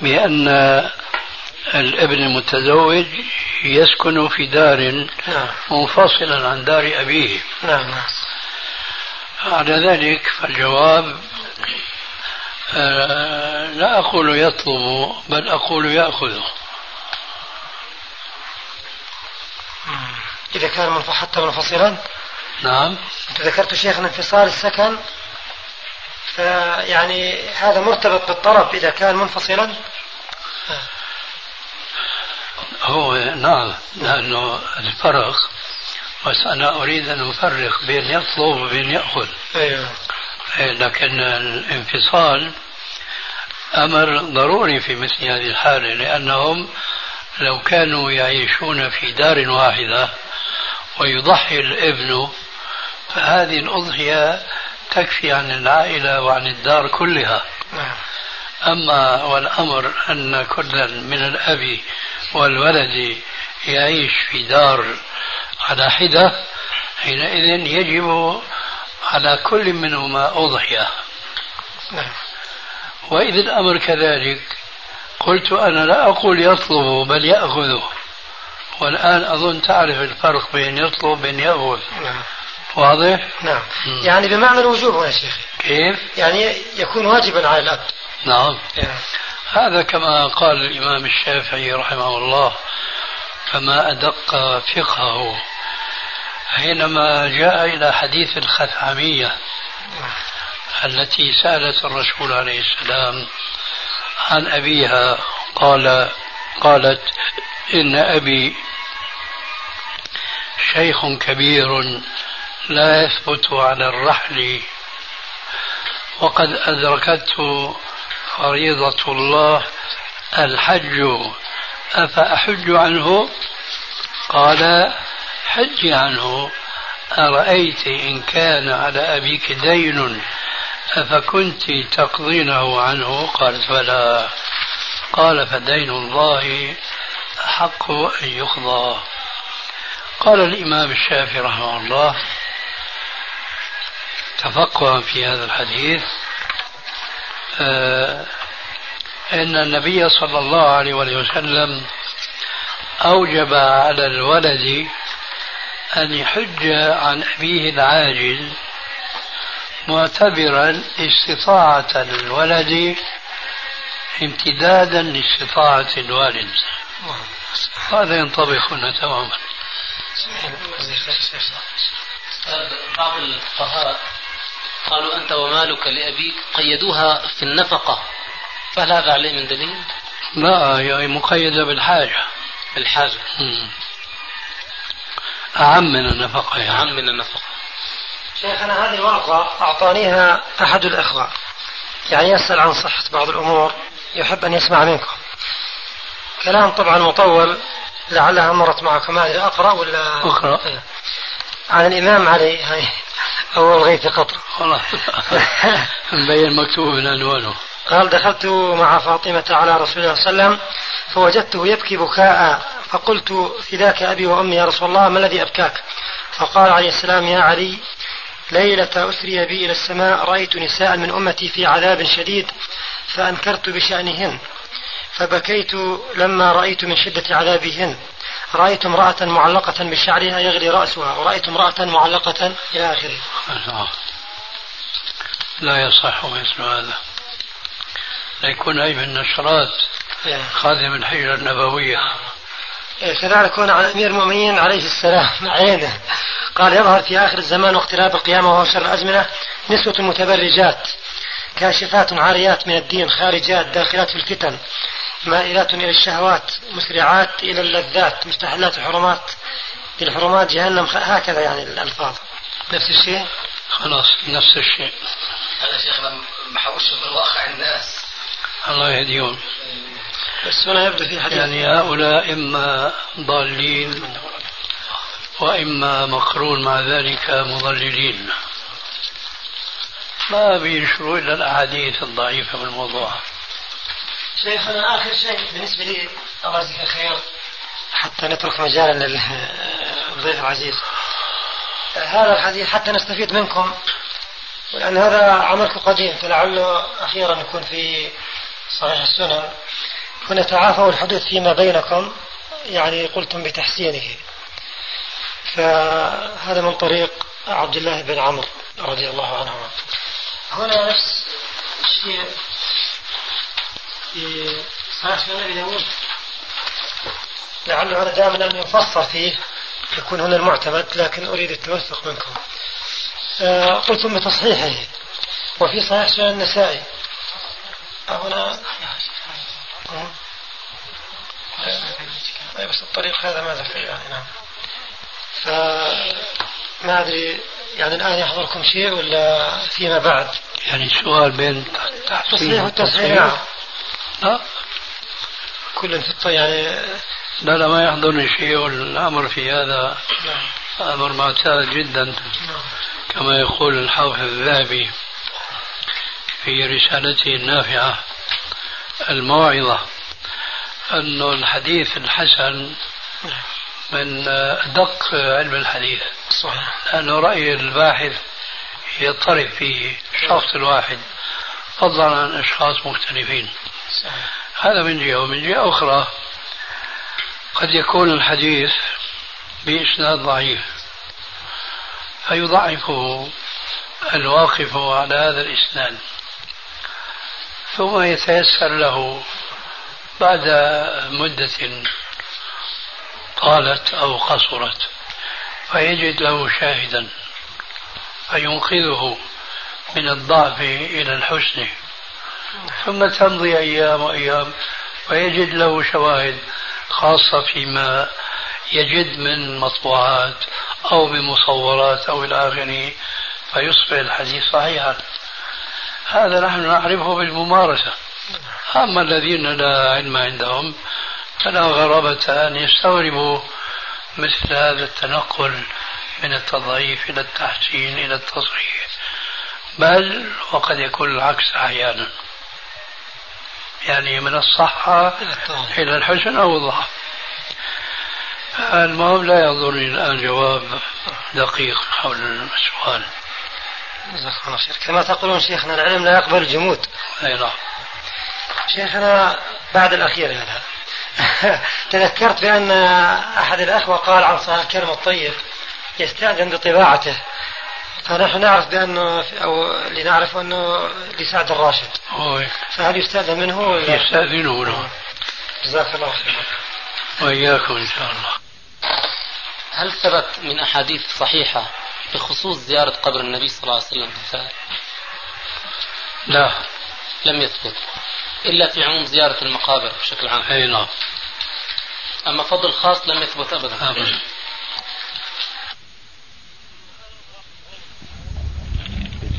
S4: بأن الابن المتزوج يسكن في دار نعم. منفصلا عن دار أبيه.
S3: نعم.
S4: على ذلك فالجواب لا أقول يطلب بل أقول يأخذ.
S3: إذا كان حتى منفصلا؟
S4: نعم.
S3: أنت ذكرت شيخنا انفصال السكن فيعني هذا مرتبط بالطرف إذا كان منفصلا؟
S4: هو نعم لأنه الفرق بس أنا أريد أن أفرق بين يطلب وبين يأخذ.
S3: أيوه.
S4: لكن الانفصال أمر ضروري في مثل هذه الحالة لأنهم لو كانوا يعيشون في دار واحدة ويضحي الابن فهذه الأضحية تكفي عن العائلة وعن الدار كلها نعم. أما والأمر أن كلا من الأب والولد يعيش في دار على حدة حينئذ يجب على كل منهما أضحية نعم. وإذا الأمر كذلك قلت أنا لا أقول يطلب بل يأخذه والآن أظن تعرف الفرق بين يطلب وبين يأخذ نعم. واضح؟
S3: نعم م. يعني بمعنى الوجوب يا شيخ
S4: كيف؟
S3: يعني يكون واجبا على الأب
S4: نعم يعني. هذا كما قال الإمام الشافعي رحمه الله كما أدق فقهه حينما جاء إلى حديث الخثعمية التي سألت الرسول عليه السلام عن أبيها قال قالت إن أبي شيخ كبير لا يثبت على الرحل وقد أدركته فريضة الله الحج أفأحج عنه؟ قال حج عنه أرأيت إن كان على أبيك دين أفكنت تقضينه عنه؟ قالت فلا. قال فدين الله حق أن يقضى. قال الإمام الشافعي رحمه الله تفقها في هذا الحديث آه أن النبي صلى الله عليه وسلم أوجب على الولد أن يحج عن أبيه العاجز معتبرا استطاعة الولد امتدادا لاستطاعة الوالد. هذا ينطبق هنا تماما.
S5: بعض الفقهاء قالوا أنت ومالك لأبيك قيدوها في النفقة فهل هذا عليه من دليل؟
S4: لا هي مقيدة بالحاجة.
S5: بالحاجة.
S4: أعم من النفقة يعني.
S5: أعم من النفقة.
S3: شيخنا هذه الورقة أعطانيها أحد الإخوة. يعني يسأل عن صحة بعض الأمور يحب أن يسمع منكم. كلام طبعا مطول لعلها مرت معكم ما أدري أقرأ ولا؟
S4: أقرأ.
S3: إيه. عن الإمام علي هاي أول غيث قطر
S4: والله. [laughs] مبين مكتوب من عنوانه.
S3: قال دخلت مع فاطمة على رسول الله صلى الله عليه وسلم فوجدته يبكي بكاء فقلت فداك أبي وأمي يا رسول الله ما الذي أبكاك؟ فقال عليه السلام يا علي ليلة أسري بي إلى السماء رأيت نساء من أمتي في عذاب شديد فأنكرت بشأنهن فبكيت لما رأيت من شدة عذابهن. رأيت امرأة معلقة بشعرها يغلي رأسها ورأيت امرأة معلقة إلى آخره.
S4: لا يصح مثل هذا. لا يكون أي من النشرات
S3: إيه.
S4: خادم الحجرة النبوية.
S3: إيه، كذلك هنا على أمير المؤمنين عليه السلام عينه. قال يظهر في آخر الزمان واقتراب القيامة وهو شر الأزمنة نسوة متبرجات كاشفات عاريات من الدين خارجات داخلات في الفتن مائلات إلى الشهوات مسرعات إلى اللذات مستحلات حرمات. الحرمات جهنم هكذا يعني الألفاظ. نفس الشيء؟
S4: خلاص نفس الشيء.
S5: هذا شيخنا محوش من واقع الناس.
S4: الله يهديهم.
S3: بس هنا يبدو في حديث
S4: يعني هؤلاء إما ضالين وإما مقرون مع ذلك مضللين. ما بينشروا إلا الأحاديث الضعيفة بالموضوع
S3: شيخنا آخر شيء بالنسبة لي الله يجزيك خير حتى نترك مجالا للضيف العزيز. هذا الحديث حتى نستفيد منكم لأن هذا عملكم قديم فلعله أخيرا يكون في صحيح السنن. ونتعافوا الحدوث فيما بينكم يعني قلتم بتحسينه. فهذا من طريق عبد الله بن عمرو رضي الله عنهما هنا نفس الشيء في صحيح سنن أبي داود. لعله هذا دائما أن يفصل فيه يكون هنا المعتمد لكن أريد التوثق منكم. آه قلتم بتصحيحه وفي صحيح سنن النسائي. هنا بس الطريق هذا ما ذكر يعني نعم. فما أدري يعني الآن يحضركم شيء ولا فيما بعد؟
S4: يعني سؤال بين
S3: تصحيح والتصحيح نعم
S4: لا.
S3: كل في يعني
S4: لا لا ما يحضرني شيء والأمر في هذا. أمر معتاد جدا.
S3: نعم.
S4: كما يقول الحافظ الذهبي في رسالته النافعة. الموعظة. أن الحديث الحسن من أدق علم الحديث.
S3: صحيح.
S4: لأنه رأي الباحث يضطرب فيه الشخص الواحد فضلا عن أشخاص مختلفين.
S3: صحيح.
S4: هذا من جهة. ومن جهة أخرى قد يكون الحديث بإسناد ضعيف. فيضعفه الواقف على هذا الإسناد. ثم يتيسر له بعد مدة طالت أو قصرت فيجد له شاهدا فينقذه من الضعف إلى الحسن. ثم تمضي أيام وأيام ويجد له شواهد خاصة فيما يجد من مطبوعات أو بمصورات أو إلى آخره فيصبح الحديث صحيحا. هذا نحن نعرفه بالممارسة. أما الذين لا علم عندهم فلا غرابة أن يستغربوا مثل هذا التنقل من التضعيف إلى التحسين إلى التصحيح. بل وقد يكون العكس أحيانا. يعني من الصحة إلى الحسن أو الضعف. المهم لا يحضرني الآن جواب دقيق حول السؤال.
S3: جزاك الله خير كما تقولون شيخنا العلم لا يقبل الجمود
S4: أي نعم.
S3: شيخنا بعد الأخير هذا [laughs] تذكرت بأن أحد الأخوة قال عن صاحب الكلم الطيب يستأذن بطباعته. فنحن نعرف بأنه أو لنعرف أنه لسعد الراشد.
S4: أوي.
S3: فهل يستأذن منه ولا
S4: يستأذنه نعم.
S3: جزاك الله خير
S4: وإياكم إن شاء الله.
S5: هل ثبت من أحاديث صحيحة بخصوص زيارة قبر النبي صلى الله عليه وسلم. في الفائل
S4: لا
S5: لم يثبت. إلا في عموم زيارة المقابر بشكل عام.
S4: أي نعم.
S5: أما فضل خاص لم يثبت أبدا.
S4: أبدا.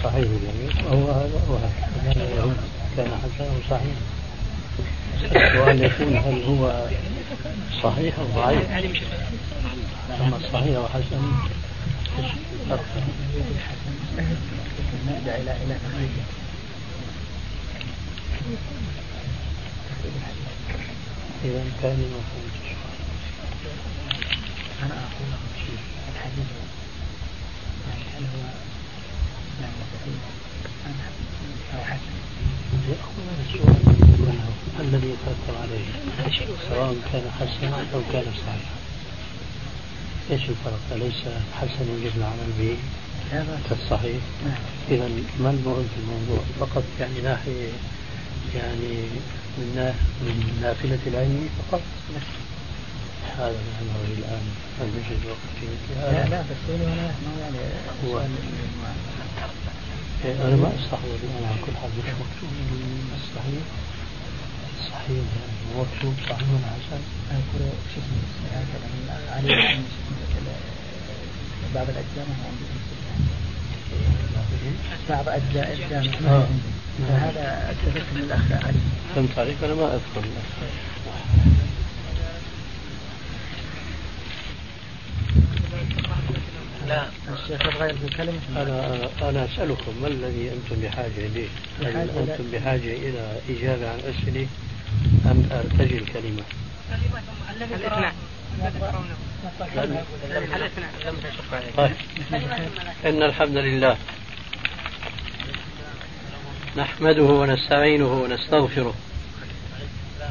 S6: صحيح. هو هذا هو هذا كان حسنا صحيح. السؤال يكون هل هو صحيح أو ضعيف؟ أما الصحيح وحسن إيش الفرق؟ إلى إلى إذا كان مفهوم أنا أقول شيء الحديث يعني هل هو يعني صحيح أو حسن الذي يترتب عليه سواء كان حسنا أو كان صحيحا إيش الفرق؟ أليس حسن يجب العمل به كالصحيح؟ إذا ما المهم في الموضوع؟ فقط يعني ناحية يعني من من نافلة العلم فقط؟ هذا ما الآن. أن نجد وقت في مثل هذا لا لا بس هنا ما يعني هو. إيه، أنا ما أستحوذ أنا على كل حال مش مكتوب. الصحيح. صحيح يعني مكتوب صحيح. حسن أذكر شو اسمه علي بعض الأجزاء ما هو بعض أجزاء الجامع آه. فهذا أتفق من الأخ علي فهمت عليك أنا ما أذكر. الأخ لا. الشيخ يبغى في كلمة. أنا أنا أسألكم ما الذي أنتم بحاجة إليه؟ هل أنتم بحاجة إلى إجابة عن أسئلة أم أرتجل كلمة؟ الاثنان طيب. إن الحمد لله نحمده ونستعينه ونستغفره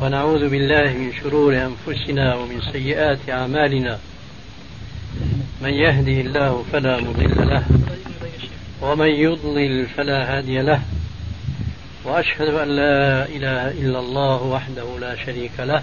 S6: ونعوذ بالله من شرور أنفسنا ومن سيئات أعمالنا. من يهده الله فلا مضل له ومن يضلل فلا هادي له وأشهد أن لا إله إلا الله وحده لا شريك له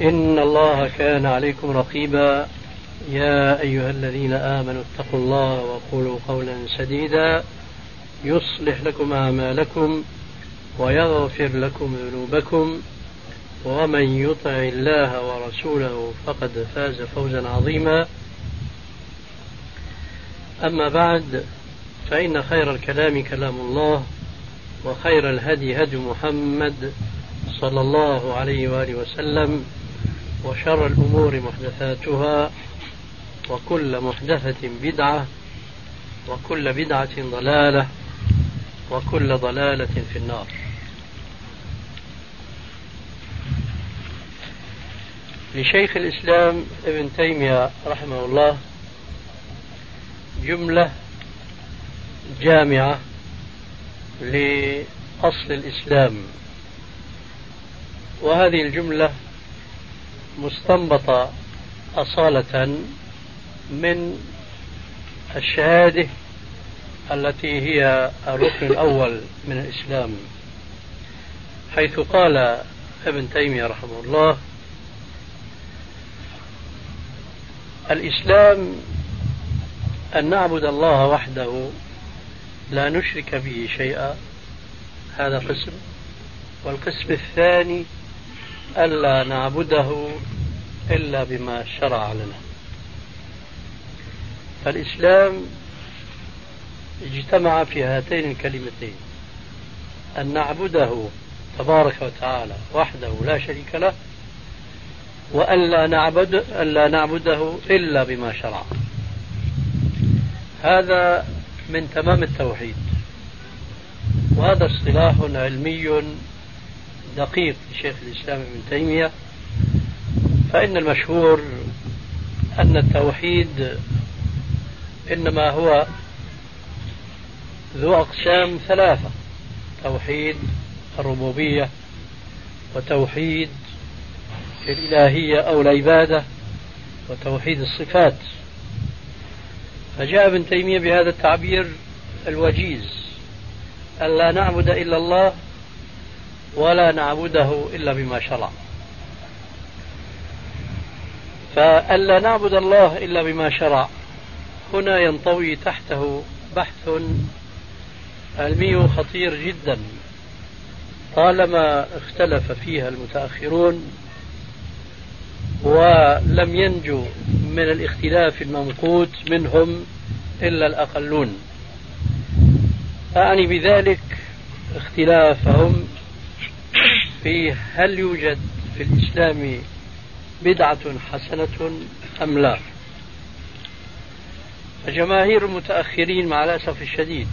S6: إن الله كان عليكم رقيبا. يا أيها الذين آمنوا اتقوا الله وقولوا قولا سديدا. يصلح لكم أعمالكم ويغفر لكم ذنوبكم. ومن يطع الله ورسوله فقد فاز فوزا عظيما. أما بعد فإن خير الكلام كلام الله وخير الهدي هدي محمد صلى الله عليه وآله وسلم. وشر الأمور محدثاتها وكل محدثة بدعة وكل بدعة ضلالة وكل ضلالة في النار. لشيخ الإسلام ابن تيمية رحمه الله جملة جامعة لأصل الإسلام. وهذه الجملة مستنبطة أصالة من الشهادة التي هي الركن الأول من الإسلام حيث قال ابن تيمية رحمه الله الإسلام أن نعبد الله وحده لا نشرك به شيئا. هذا قسم. والقسم الثاني ألا نعبده إلا بما شرع لنا. فالإسلام اجتمع في هاتين الكلمتين. أن نعبده تبارك وتعالى وحده لا شريك له وأن لا نعبد أن لا نعبده إلا بما شرع. هذا من تمام التوحيد. وهذا اصطلاح علمي دقيق لشيخ الإسلام ابن تيمية فإن المشهور أن التوحيد إنما هو ذو أقسام ثلاثة توحيد الربوبية وتوحيد الإلهية أو العبادة وتوحيد الصفات. فجاء ابن تيمية بهذا التعبير الوجيز ألا نعبد إلا الله ولا نعبده إلا بما شرع. فألا نعبد الله إلا بما شرع هنا ينطوي تحته بحث علمي خطير جدا. طالما اختلف فيها المتأخرون ولم ينجو من الاختلاف الممقوت منهم إلا الأقلون. أعني بذلك اختلافهم في هل يوجد في الإسلام بدعة حسنة أم لا؟ فجماهير المتأخرين مع الأسف الشديد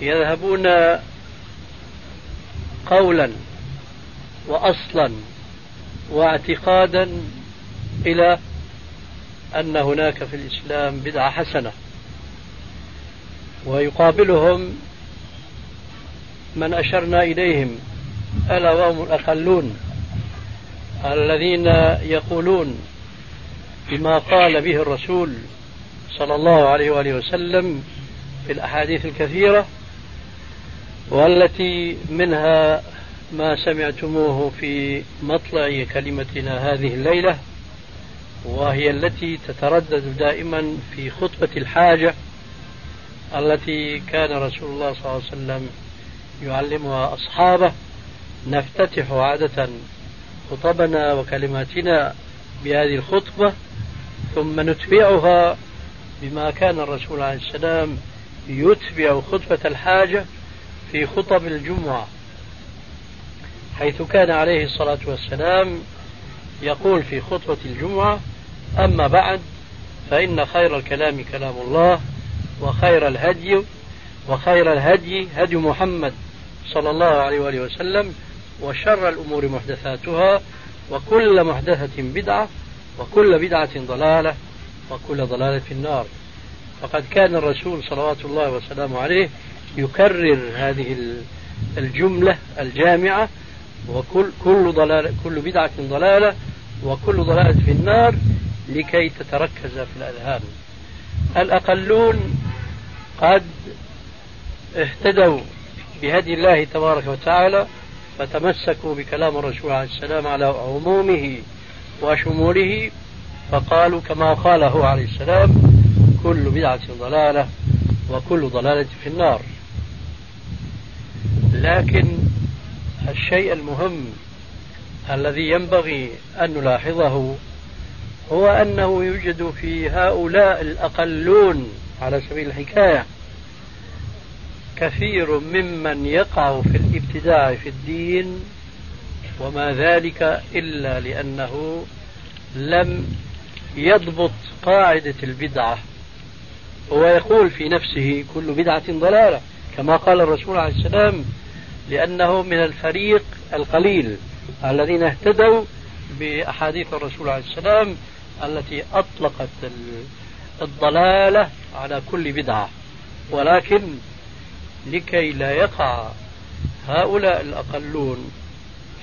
S6: يذهبون قولا وأصلا واعتقادا إلى أن هناك في الإسلام بدعة حسنة ويقابلهم من أشرنا إليهم. ألا وهم الأقلون الذين يقولون بما قال به الرسول صلى الله عليه وآله وسلم في الأحاديث الكثيرة والتي منها ما سمعتموه في مطلع كلمتنا هذه الليلة وهي التي تتردد دائما في خطبة الحاجة التي كان رسول الله صلى الله عليه وسلم يعلمها أصحابه نفتتح عادة خطبنا وكلماتنا بهذه الخطبة ثم نتبعها بما كان الرسول عليه السلام يتبع خطبة الحاجة في خطب الجمعة حيث كان عليه الصلاة والسلام يقول في خطبة الجمعة أما بعد فإن خير الكلام كلام الله وخير الهدي وخير الهدي هدي محمد صلى الله عليه وآله وسلم وشر الأمور محدثاتها وكل محدثة بدعة وكل بدعة ضلالة وكل ضلالة في النار. فقد كان الرسول صلوات الله وسلامه عليه يكرر هذه الجملة الجامعة وكل كل ضلالة كل بدعة ضلالة وكل ضلالة في النار لكي تتركز في الأذهان. الأقلون قد اهتدوا بهدي الله تبارك وتعالى فتمسكوا بكلام الرسول عليه السلام على عمومه وشموله فقالوا كما قاله عليه السلام كل بدعة ضلالة وكل ضلالة في النار. لكن الشيء المهم الذي ينبغي أن نلاحظه هو أنه يوجد في هؤلاء الأقلون على سبيل الحكاية كثير ممن يقع في الابتداع في الدين وما ذلك إلا لأنه لم يضبط قاعدة البدعة. هو يقول في نفسه كل بدعة ضلالة كما قال الرسول عليه السلام لأنه من الفريق القليل الذين اهتدوا بأحاديث الرسول عليه السلام التي أطلقت الضلالة على كل بدعة. ولكن لكي لا يقع هؤلاء الأقلون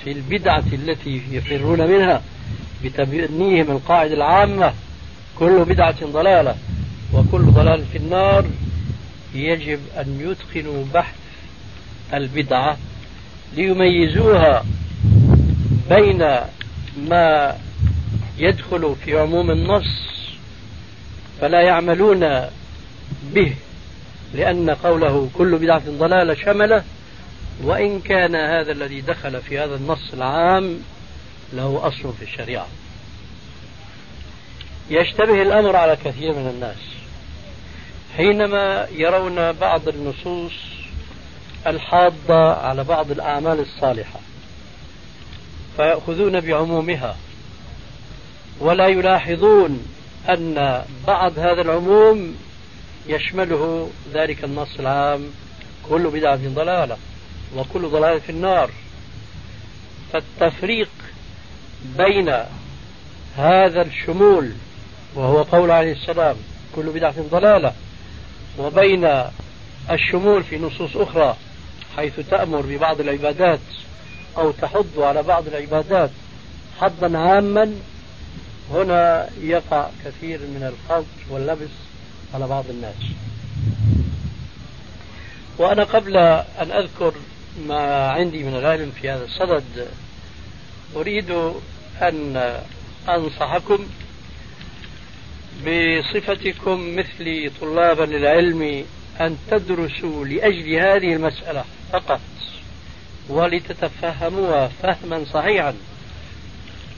S6: في البدعة التي يفرون منها بتبنيهم القاعدة العامة كل بدعة ضلالة وكل ضلال في النار يجب أن يتقنوا بحث البدعة ليميزوها بين ما يدخل في عموم النص فلا يعملون به لأن قوله كل بدعة ضلالة شملة وإن كان هذا الذي دخل في هذا النص العام له أصل في الشريعة. يشتبه الأمر على كثير من الناس. حينما يرون بعض النصوص الحاضة على بعض الأعمال الصالحة فيأخذون بعمومها ولا يلاحظون أن بعض هذا العموم يشمله ذلك النص العام. كل بدعة ضلالة. وكل ضلالة في النار. فالتفريق بين هذا الشمول وهو قول عليه السلام كل بدعة ضلالة وبين الشمول في نصوص أخرى حيث تأمر ببعض العبادات أو تحض على بعض العبادات حظا عاما هنا يقع كثير من الخلط واللبس على بعض الناس. وأنا قبل أن أذكر ما عندي من العلم في هذا الصدد أريد أن أنصحكم بصفتكم مثلي طلابا للعلم أن تدرسوا لأجل هذه المسألة فقط ولتتفهموها فهما صحيحا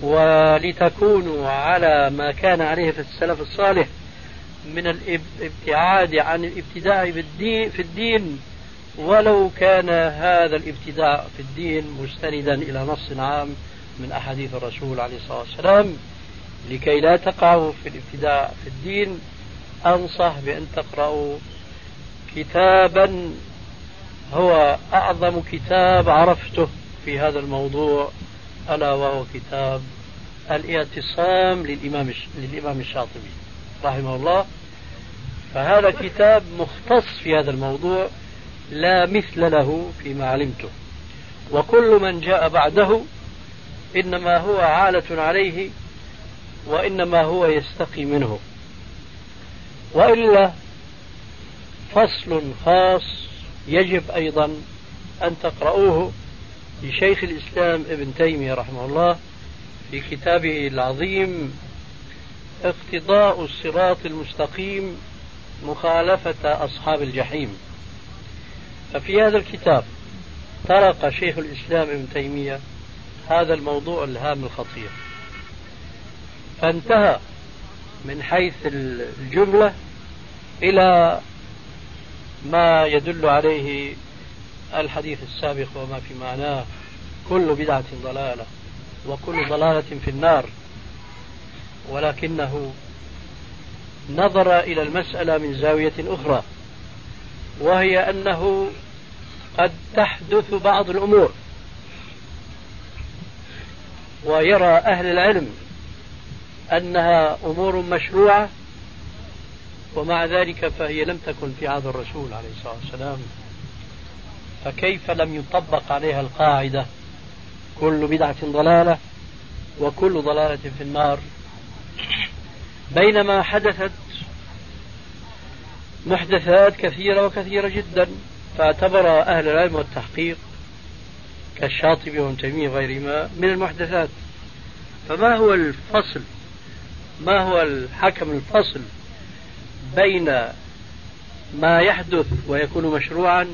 S6: ولتكونوا على ما كان عليه في السلف الصالح من الابتعاد عن الابتداع بالدين في الدين ولو كان هذا الابتداع في الدين مستندا إلى نص عام من أحاديث الرسول عليه الصلاة والسلام لكي لا تقعوا في الابتداع في الدين أنصح بأن تقرأوا كتابا هو أعظم كتاب عرفته في هذا الموضوع ألا وهو كتاب الاعتصام للإمام للإمام الشاطبي رحمه الله. فهذا كتاب مختص في هذا الموضوع لا مثل له فيما علمته. وكل من جاء بعده إنما هو عالة عليه وإنما هو يستقي منه. وإلا فصل خاص يجب أيضا أن تقرؤوه لشيخ الإسلام ابن تيمية رحمه الله في كتابه العظيم اقتضاء الصراط المستقيم مخالفة أصحاب الجحيم. ففي هذا الكتاب طرق شيخ الإسلام ابن تيمية هذا الموضوع الهام الخطير. فانتهى من حيث الجملة إلى ما يدل عليه الحديث السابق وما في معناه. كل بدعة ضلالة وكل ضلالة في النار. ولكنه نظر إلى المسألة من زاوية أخرى. وهي أنه قد تحدث بعض الأمور ويرى أهل العلم أنها أمور مشروعة ومع ذلك فهي لم تكن في عهد الرسول عليه الصلاة والسلام. فكيف لم يطبق عليها القاعدة؟ كل بدعة ضلالة وكل ضلالة في النار. بينما حدثت محدثات كثيرة وكثيرة جدا فاعتبر أهل العلم والتحقيق كالشاطبي وابن تيمية وغيرهما من المحدثات. فما هو الفصل؟ ما هو الحكم الفصل بين ما يحدث ويكون مشروعا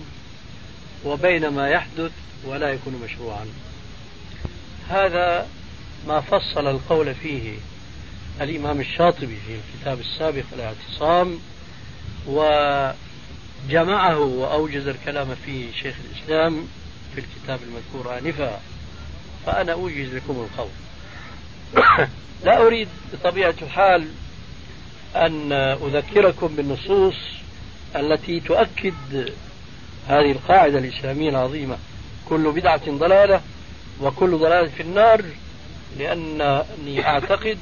S6: وبين ما يحدث ولا يكون مشروعا؟ هذا ما فصل القول فيه الإمام الشاطبي في الكتاب السابق الاعتصام وجمعه وأوجز الكلام فيه شيخ الإسلام في الكتاب المذكور آنفا فأنا أوجز لكم القول. [coughs] لا أريد بطبيعة الحال أن أذكركم بالنصوص التي تؤكد هذه القاعدة الإسلامية العظيمة. كل بدعة ضلالة وكل ضلالة في النار لأنني أعتقد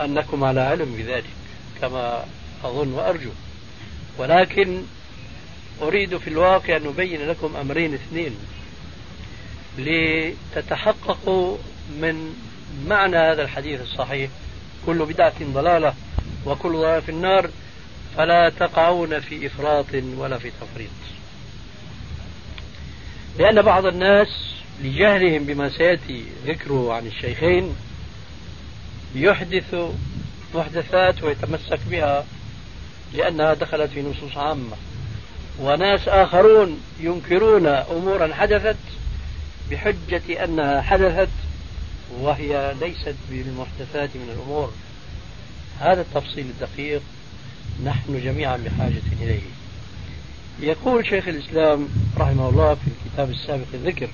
S6: أنكم على علم بذلك كما أظن وأرجو. ولكن أريد في الواقع أن أبين لكم أمرين اثنين لتتحققوا من معنى هذا الحديث الصحيح. كل بدعة ضلالة وكل ضلالة في النار فلا تقعون في إفراط ولا في تفريط. لأن بعض الناس لجهلهم بما سيأتي ذكره عن الشيخين يحدث محدثات ويتمسك بها لأنها دخلت في نصوص عامة. وناس آخرون ينكرون أمورا حدثت بحجة أنها حدثت وهي ليست بالمحدثات من الأمور. هذا التفصيل الدقيق نحن جميعا بحاجة إليه. يقول شيخ الإسلام رحمه الله في الكتاب السابق الذكر